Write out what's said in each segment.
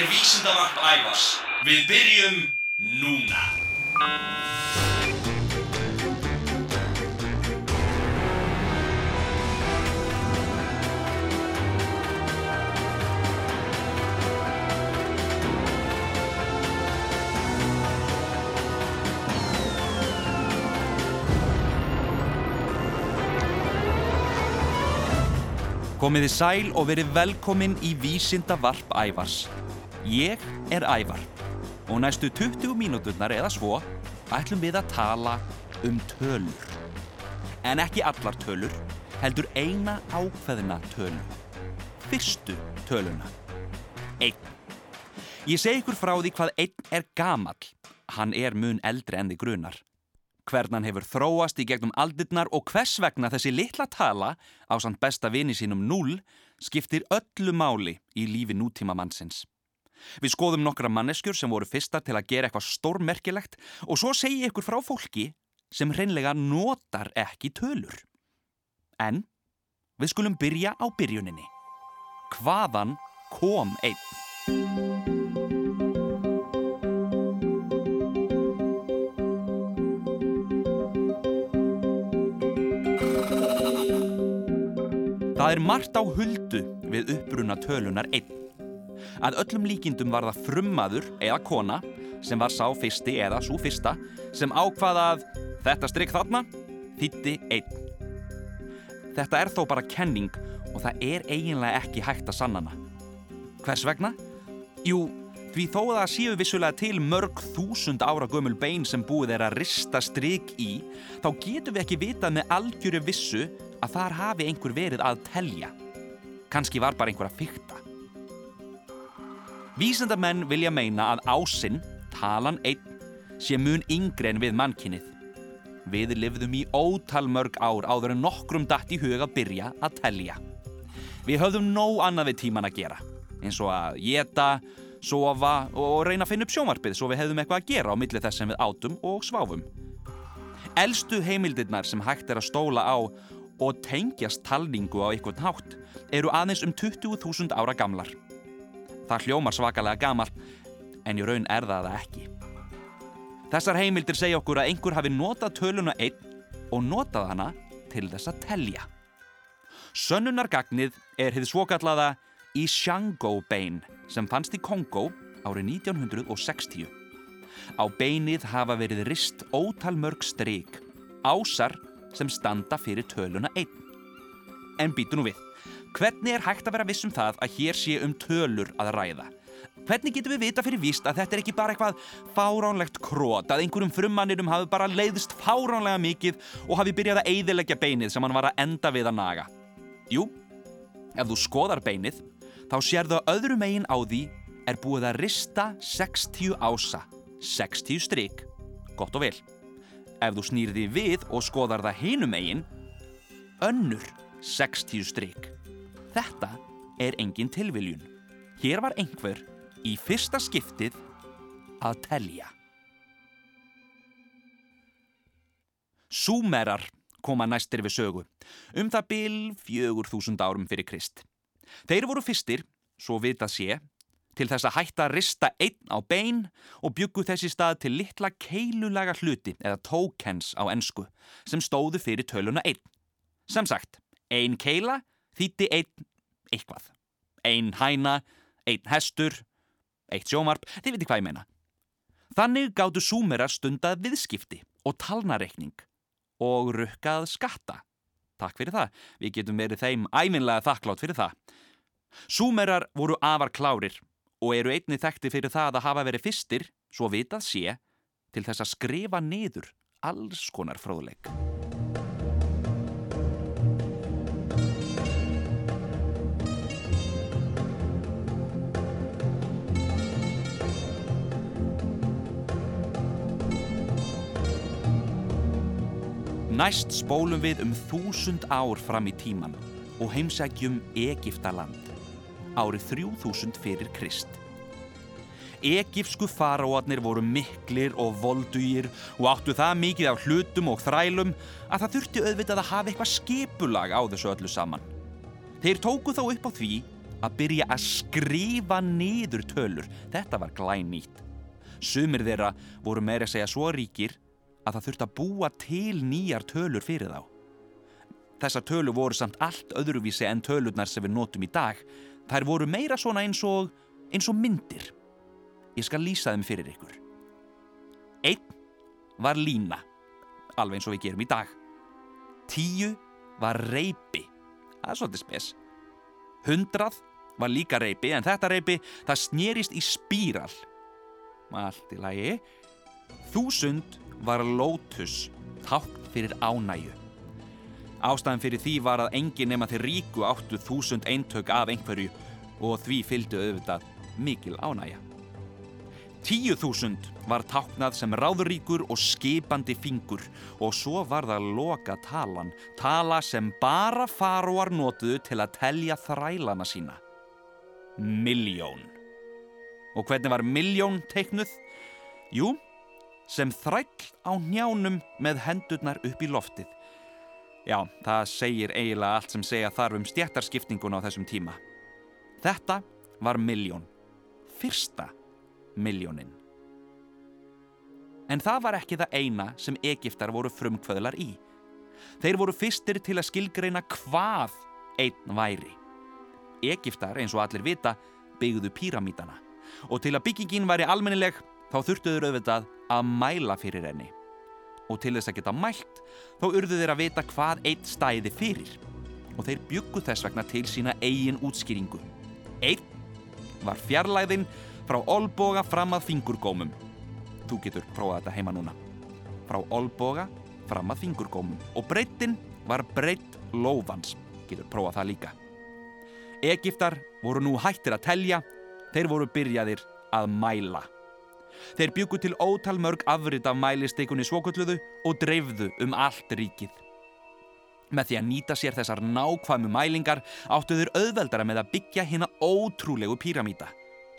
er vísindavarp ævars. Við byrjum núna. Komiði sæl og verið velkomin í Vísinda Varp Ævars. Ég er Ævar og næstu 20 mínúturnar eða svo ætlum við að tala um tölur. En ekki allar tölur, heldur eina ákveðina tölu. Fyrstu töluna. Einn. Ég segi ykkur frá því hvað einn er gamall. Hann er mun eldri en því grunar hvern hann hefur þróast í gegnum aldirnar og hvers vegna þessi litla tala á samt besta vini sínum 0 skiptir öllu máli í lífi nútíma mannsins. Við skoðum nokkra manneskjur sem voru fyrstar til að gera eitthvað stórmerkilegt og svo segi ykkur frá fólki sem hreinlega notar ekki tölur. En við skulum byrja á byrjuninni. Hvaðan kom einn? Það er margt á huldu við uppbruna tölunar einn. Að öllum líkindum var það frummaður eða kona sem var sá fyrsti eða svo fyrsta sem ákvaða að þetta strikk þarna þýtti einn. Þetta er þó bara kenning og það er eiginlega ekki hægt að sannana. Hvers vegna? Jú, því þó að það séu vissulega til mörg þúsund ára gömul bein sem búið er að rista strikk í, þá getum við ekki vitað með algjöru vissu að þar hafi einhver verið að telja. Kanski var bara einhver að fykta. Vísendamenn vilja meina að ásinn, talan einn, sé mun yngre en við mannkinnið. Við lifðum í ótal mörg ár áður en nokkrum datt í hug að byrja að telja. Við höfðum nóg annað við tíman að gera, eins og að geta, sofa og reyna að finna upp sjónvarpið svo við hefðum eitthvað að gera á milli þess sem við átum og sváfum. Elstu heimildirnar sem hægt er að stóla á og tengjast talningu á einhvern hátt eru aðeins um 20.000 ára gamlar. Það hljómar svakalega gamalt en í raun er það það ekki. Þessar heimildir segja okkur að einhver hafi notað töluna einn og notað hana til þess að telja. Sönnunargagnið er hið svokallaða Ishango-bein sem fannst í Kongo árið 1960. Á beinið hafa verið rist ótal mörg stryk, ásar sem standa fyrir töluna einn. En býtu nú við, hvernig er hægt að vera viss um það að hér sé um tölur að ræða? Hvernig getum við vita fyrir víst að þetta er ekki bara eitthvað fáránlegt krót, að einhverjum frummannirum hafi bara leiðist fáránlega mikið og hafi byrjað að eiðilegja beinið sem hann var að enda við að naga? Jú, ef þú skoðar beinið, þá sérðu að öðrum eigin á því er búið að rista 60 ása, 60 stryk, gott og vel. Ef þú snýr því við og skoðar það hinum eigin, önnur 60 stryk. Þetta er engin tilviljun. Hér var einhver í fyrsta skiptið að telja. Súmerar koma næstir við sögu, um það bil 4000 árum fyrir Krist. Þeir voru fyrstir, svo vitað sé, til þess að hætta að rista einn á bein og byggu þessi stað til litla keilulaga hluti eða tokens á ensku sem stóðu fyrir töluna einn. Sem sagt, ein keila þýtti einn eitthvað. Ein hæna, einn hestur, eitt sjómarp, þið viti hvað ég meina. Þannig gáttu súmerar stundað viðskipti og talnareikning og rukkað skatta. Takk fyrir það, við getum verið þeim æminlega þakklátt fyrir það. Súmerar voru afar klárir og eru einni þekkti fyrir það að hafa verið fyrstir, svo vitað sé, til þess að skrifa niður alls konar fróðleik. Næst spólum við um þúsund ár fram í tíman og heimsækjum Egiptaland, árið 3000 fyrir Krist. Egipsku faraóarnir voru miklir og voldugir og áttu það mikið af hlutum og þrælum að það þurfti auðvitað að hafa eitthvað skipulag á þessu öllu saman. Þeir tóku þá upp á því að byrja að skrifa niður tölur. Þetta var glænýtt. Sumir þeirra voru meira að segja svo ríkir að það þurfti að búa til nýjar tölur fyrir þá. Þessar tölur voru samt allt öðruvísi en tölurnar sem við notum í dag. Þær voru meira svona eins og, eins og myndir. Ég skal lýsa þeim fyrir ykkur. Einn var lína, alveg eins og við gerum í dag. Tíu var reypi, það er svolítið spes. Hundrað var líka reypi, en þetta reypi það snýrist í spíral. Allt í lagi. Þúsund var lótus, tákn fyrir ánæju. Ástæðan fyrir því var að engin nema þeir ríku áttu þúsund eintök af einhverju og því fylgdu auðvitað mikil ánæja. Tíu þúsund var táknað sem ráðuríkur og skipandi fingur og svo var það loka talan, tala sem bara faróar notuðu til að telja þrælana sína. Miljón. Og hvernig var miljón teiknuð? Jú, sem þræll á njánum með hendurnar upp í loftið. Já, það segir eiginlega allt sem segja þarf um stjættarskiptingun á þessum tíma. Þetta var miljón. Fyrsta miljónin. En það var ekki það eina sem Egiptar voru frumkvöðlar í. Þeir voru fyrstir til að skilgreina hvað einn væri. Egiptar, eins og allir vita, byggðu píramítana og til að byggingin væri almennileg þá þurftuður auðvitað að mæla fyrir henni. Og til þess að geta mælt þá urðu þeir að vita hvað einn stæði fyrir og þeir byggu þess vegna til sína eigin útskýringu. Einn var fjarlæðin frá olboga fram að fingurgómum. Þú getur prófað þetta heima núna. Frá olboga fram að fingurgómum og breytin var breytt lófans. Getur prófað það líka. Egiptar voru nú hættir að telja, þeir voru byrjaðir að mæla. Þeir byggu til ótal mörg afrit af mælistekunni svokölluðu og dreifðu um allt ríkið. Með því að nýta sér þessar nákvæmu mælingar áttu þeir auðveldara með að byggja hérna ótrúlegu píramíta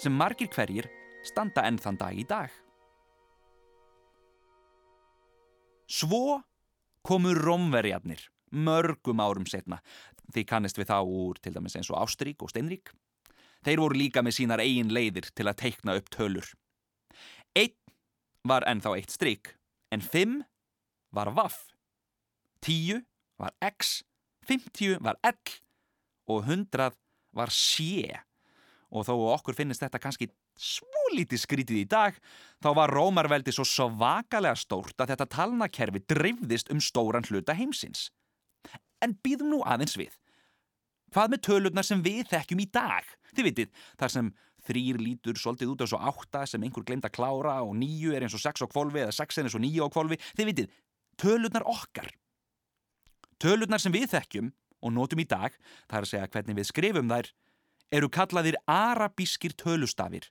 sem margir hverjir standa enn þann dag í dag. Svo komu romverjarnir mörgum árum setna. Þið kannist við þá úr til dæmis eins og Ástrík og Steinrík. Þeir voru líka með sínar eigin leiðir til að teikna upp tölur. Var ennþá eitt strík, en fimm var vaff. Tíu var x, fimmtíu var l og hundrað var sé. Og þó okkur finnist þetta kannski svo lítið skrítið í dag, þá var Rómarveldi svo svakalega stórt að þetta talnakerfi drifðist um stóran hluta heimsins. En býðum nú aðeins við. Hvað með tölurnar sem við þekkjum í dag? Þið vitið, þar sem þrýr lítur svolítið út af svo átta sem einhver glemt að klára og nýju er eins og sex á kvolvi eða sex er eins og nýju á kvolvi. Þið vitið, tölurnar okkar. Tölurnar sem við þekkjum og notum í dag, það er að segja hvernig við skrifum þær, eru kallaðir arabískir tölustafir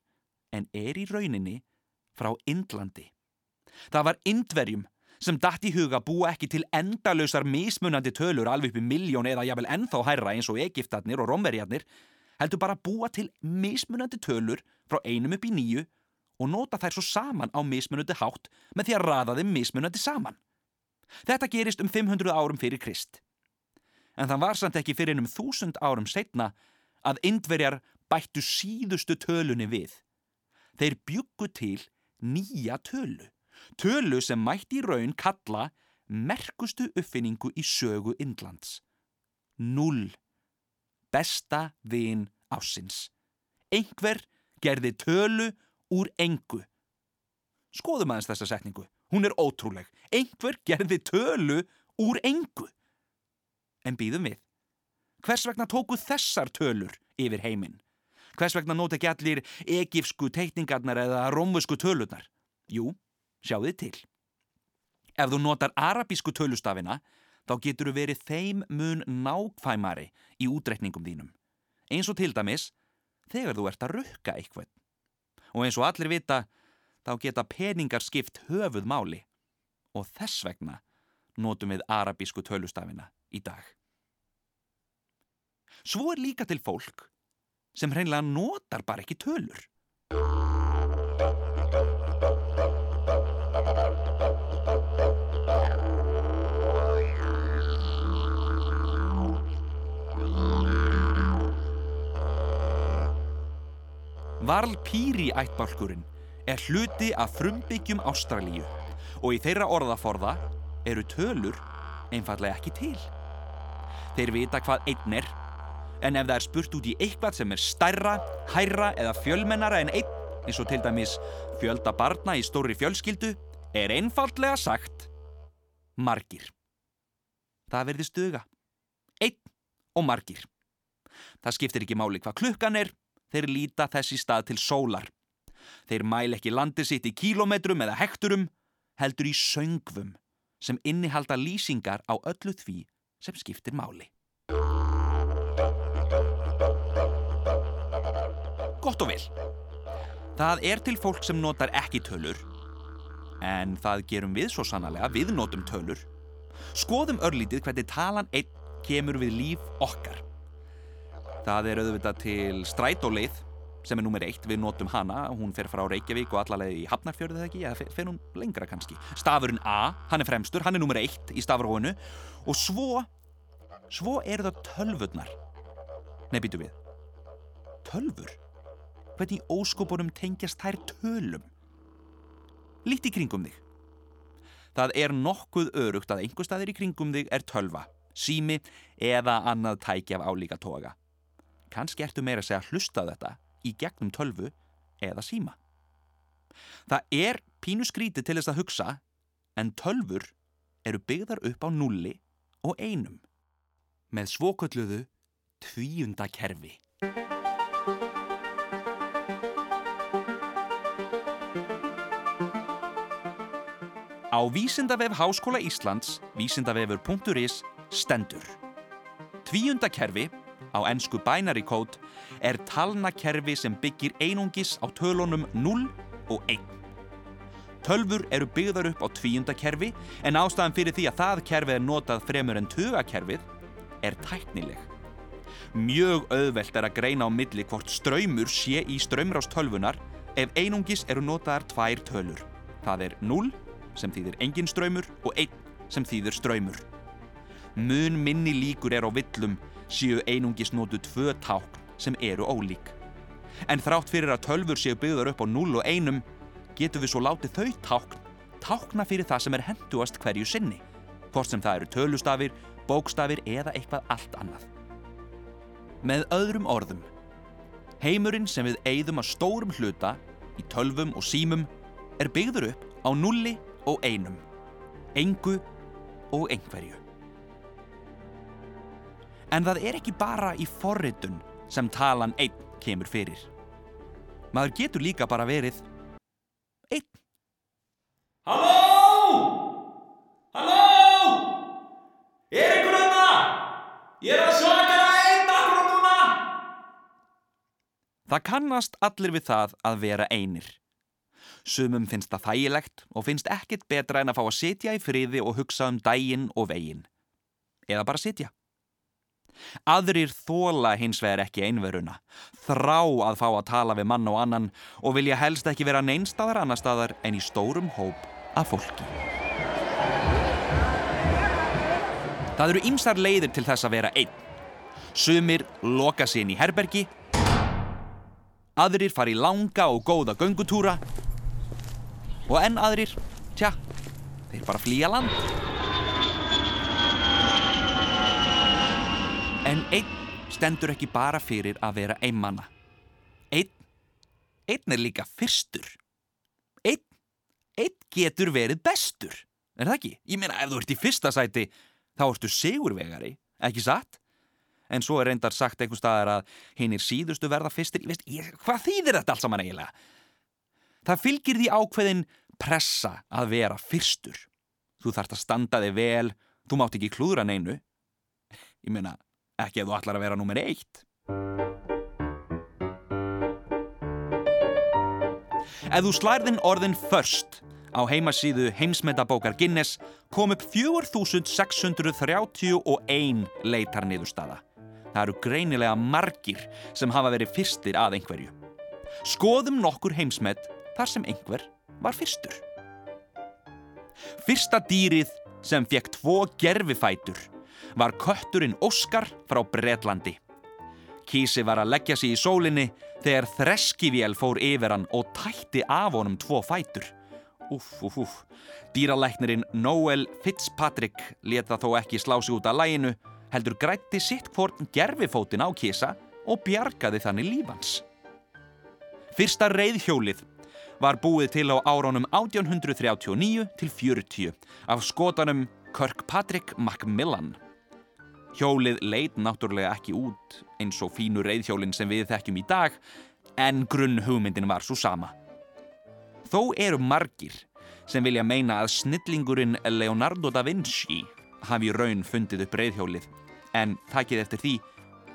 en er í rauninni frá Indlandi. Það var Indverjum sem datt í huga búa ekki til endalösar mismunandi tölur alveg upp í miljón eða jável ennþá hærra eins og Egiptarnir og Romverjarnir heldur bara búa til mismunandi tölur frá einum upp í nýju og nota þær svo saman á mismunandi hátt með því að raða þeim mismunandi saman. Þetta gerist um 500 árum fyrir Krist. En það var samt ekki fyrir um 1000 árum setna að indverjar bættu síðustu tölunni við. Þeir byggu til nýja tölu. Tölu sem mætti í raun kalla merkustu uppfinningu í sögu Indlands. Null. Besta vin ásins. Engver gerði tölu úr engu. Skoðum aðeins þessa setningu. Hún er ótrúleg. Engver gerði tölu úr engu. En býðum við. Hvers vegna tóku þessar tölur yfir heiminn? Hvers vegna nót ekki allir egifsku teikningarnar eða rómvusku tölurnar? Jú, sjáðu til. Ef þú notar arabísku tölustafina, þá getur þú verið þeim mun nákvæmari í útreikningum þínum. Eins og til dæmis, þegar þú ert að rukka eitthvað. Og eins og allir vita, þá geta peningar skipt höfuð máli. Og þess vegna notum við arabísku tölustafina í dag. Svo er líka til fólk sem hreinlega notar bara ekki tölur. Valpíri ættbálkurinn er hluti af frumbyggjum Ástralíu og í þeirra orðaforða eru tölur einfallega ekki til. Þeir vita hvað einn er, en ef það er spurt út í eitthvað sem er stærra, hærra eða fjölmennara en einn, eins og til dæmis fjölda barna í stóri fjölskyldu, er einfallega sagt margir. Það verði stuga. Einn og margir. Það skiptir ekki máli hvað klukkan er, þeir líta þessi stað til sólar. Þeir mæl ekki landi sitt í kílometrum eða hekturum, heldur í söngvum sem innihalda lýsingar á öllu því sem skiptir máli. Gott og vel. Það er til fólk sem notar ekki tölur, en það gerum við svo sannlega, við notum tölur. Skoðum örlítið hvernig talan einn kemur við líf okkar. Það er auðvitað til strætóleið sem er nummer eitt, við notum hana, hún fer frá Reykjavík og allarleið í Hafnarfjörðu þegar ekki, eða fer, fer hún lengra kannski. Stafurinn A, hann er fremstur, hann er nummer eitt í stafróinu og svo, svo eru það tölvurnar. Nei, býtu við. Tölvur? Hvernig óskopunum tengjast þær tölum? Líti kringum þig. Það er nokkuð örugt að einhver staðir í kringum þig er tölva, sími eða annað tæki af álíka toga. Kanski ertu meira að segja hlusta þetta í gegnum tölvu eða síma. Það er pínu skríti til þess að hugsa en tölfur eru byggðar upp á nulli og einum með svokölluðu tvíundakerfi. Á Vísindavef Háskóla Íslands, vísindavefur.is, stendur. Tvíundakerfi, á ennsku binary code, er talnakerfi sem byggir einungis á tölunum 0 og 1. Tölfur eru byggðar upp á tvíundakerfi en ástæðan fyrir því að það kerfi er notað fremur en tugakerfið er tæknileg. Mjög auðvelt er að greina á milli hvort ströymur sé í ströymrást tölvunar ef einungis eru notaðar tvær tölur. Það er 0 sem þýðir engin ströymur og 1 sem þýðir ströymur. Mun minni líkur er á villum séu einungis notu tvö tákn sem eru ólík. En þrátt fyrir að tölfur séu byggðar upp á 0 og 1 getum við svo látið þau tákn tákna fyrir það sem er henduast hverju sinni, hvort sem það eru tölustafir, bókstafir eða eitthvað allt annað. Með öðrum orðum, heimurinn sem við eigðum að stórum hluta í tölvum og símum er byggður upp á nulli og einum, engu og einhverju. En það er ekki bara í forritun sem talan einn kemur fyrir. Maður getur líka bara verið einn. Halló! Halló! Er einhver öðna? Ég er að svaka það einn akkur núna! Það kannast allir við það að vera einir. Sumum finnst það þægilegt og finnst ekkit betra en að fá að sitja í friði og hugsa um dægin og vegin. Eða bara sitja. Aðrir þóla hins vegar ekki einveruna, þrá að fá að tala við mann og annan og vilja helst ekki vera neinstadar annar staðar en í stórum hóp af fólki. Það eru ýmsar leiðir til þess að vera einn. Sumir loka sér inn í herbergi, aðrir fari í langa og góða göngutúra og enn aðrir, tja, þeir bara flýja land. En einn stendur ekki bara fyrir að vera einmanna. Einn, einn er líka fyrstur. Einn, einn getur verið bestur. Er það ekki? Ég meina, ef þú ert í fyrsta sæti, þá ertu sigurvegari, ekki satt? En svo er reyndar sagt einhver staðar að hinn er síðustu verða fyrstir. Veist, ég, hvað þýðir þetta allt saman eiginlega? Það fylgir því ákveðin pressa að vera fyrstur. Þú þarfst að standa þig vel, þú mátt ekki klúðra neinu. Ég meina, ekki ef þú ætlar að vera nummer eitt. Ef þú slærðin orðin först á heimasíðu heimsmetabókar Guinness kom upp 4631 leitarniðurstaða. Það eru greinilega margir sem hafa verið fyrstir að einhverju. Skoðum nokkur heimsmet þar sem einhver var fyrstur. Fyrsta dýrið sem fekk tvo gerfifætur var kötturinn Óskar frá Bretlandi. Kísi var að leggja sig í sólinni þegar þreskivél fór yfir hann og tætti af honum tvo fætur. Uff, uff, uff. Dýralæknirinn Noel Fitzpatrick leta þó ekki slá sig út af læginu, heldur grætti sitt hvort gerfifótin á kísa og bjargaði þannig lífans. Fyrsta reyðhjólið var búið til á áránum 1839 til 40 af skotanum Kirkpatrick Macmillan. Hjólið leit náttúrulega ekki út eins og fínu reyðhjólinn sem við þekkjum í dag, en grunn hugmyndin var svo sama. Þó eru margir sem vilja meina að snillingurinn Leonardo da Vinci hafi raun fundið upp reyðhjólið, en takið eftir því,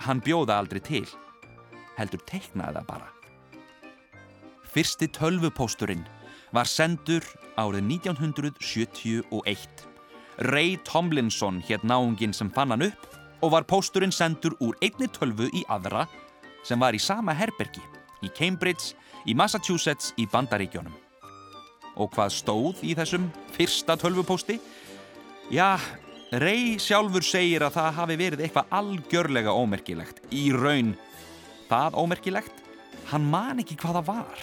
hann bjóða aldrei til, heldur teiknaði það bara. Fyrsti tölvupósturinn var sendur árið 1971. Ray Tomlinson hétt náungin sem fann hann upp og var pósturinn sendur úr einni tölvu í aðra sem var í sama herbergi, í Cambridge, í Massachusetts, í Bandaríkjónum. Og hvað stóð í þessum fyrsta tölvupósti? Já, Ray sjálfur segir að það hafi verið eitthvað algjörlega ómerkilegt. Í raun, það ómerkilegt, hann man ekki hvað það var.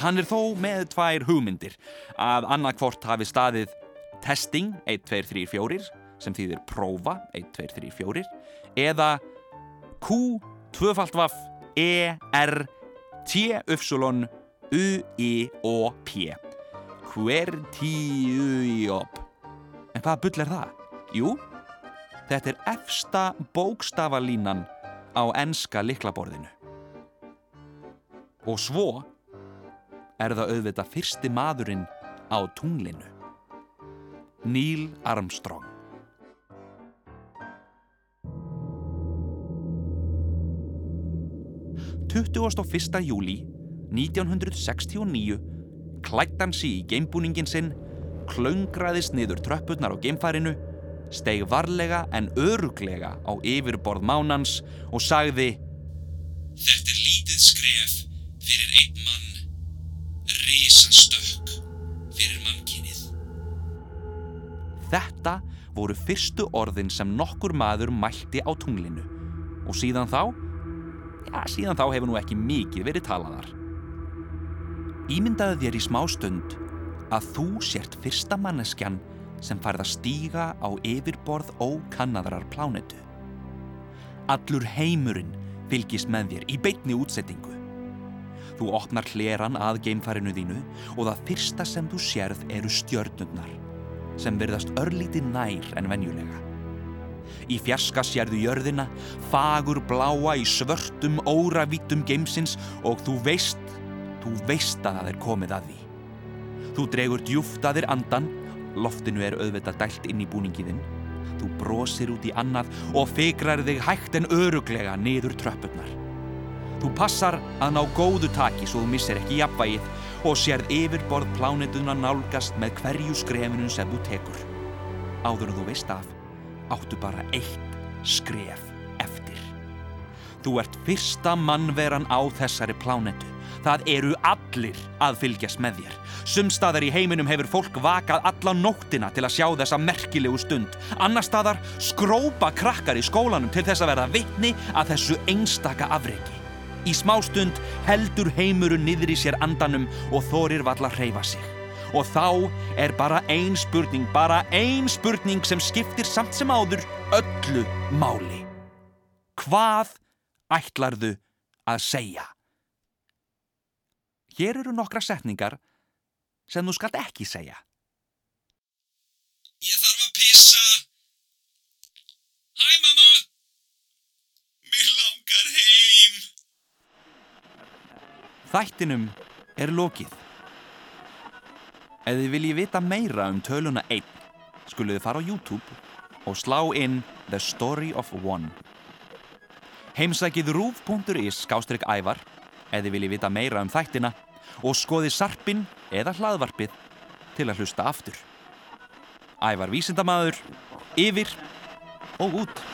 Hann er þó með tvær hugmyndir að annarkvort hafi staðið testing 1, 2, 3, 4 sem þýðir prófa 1, 2, 3, 4 eða Q, tvöfaldvaf, E, R, T, Ufsulon, U, I, O, P. Hvertíujóp. En hvaða bull er það? Jú, þetta er efsta bókstafalínan á enska liklaborðinu. Og svo er það auðvitað fyrsti maðurinn á tunglinu. Neil Armstrong. Tuttugast og fyrsta júli 1969 klætt hann sí í geimbúningin sinn, klöngraðist niður tröppurnar á geimfærinu, steg varlega en öruglega á yfirborð mánans og sagði Þetta er lítið skref Þetta voru fyrstu orðin sem nokkur maður mælti á tunglinu og síðan þá, já síðan þá hefur nú ekki mikið verið talaðar. Ímyndaðu þér í smástund að þú sért fyrsta manneskjan sem færð að stíga á yfirborð ókannaðrar plánetu. Allur heimurinn fylgist með þér í beitni útsettingu. Þú opnar hleran að geimfarinu þínu og það fyrsta sem þú sérð eru stjörnurnar sem verðast örlítið nær en venjulega. Í fjarska sérðu jörðina, fagur bláa í svörtum, óravítum geimsins og þú veist, þú veist að það er komið að því. Þú dregur djúft að þér andan, loftinu er auðvitað dælt inn í búningiðinn. Þú brosir út í annað og fegrar þig hægt en öruglega niður tröppurnar. Þú passar að ná góðu taki svo þú missir ekki jafnvægið og sérð yfirborð plánetuna nálgast með hverju skrefinu sem þú tekur. Áður en þú veist af, áttu bara eitt skref eftir. Þú ert fyrsta mannveran á þessari plánetu. Það eru allir að fylgjast með þér. Sumstaðar í heiminum hefur fólk vakað alla nóttina til að sjá þessa merkilegu stund. Annar staðar skrópa krakkar í skólanum til þess að verða vitni að þessu einstaka afreiki. Í smástund heldur heimurinn niður í sér andanum og þorir valla hreyfa sig. Og þá er bara ein spurning, bara ein spurning sem skiptir samt sem áður öllu máli. Hvað ætlarðu að segja? Hér eru nokkra setningar sem þú skalt ekki segja. Ég þarf að pissa. Þættinum er lokið. Ef þið viljið vita meira um töluna 1, skuluð þið fara á YouTube og slá inn The Story of One. Heimsækið rúf.is skástrygg ævar ef þið viljið vita meira um þættina og skoðið sarpin eða hlaðvarpið til að hlusta aftur. Ævar vísindamaður, yfir og út.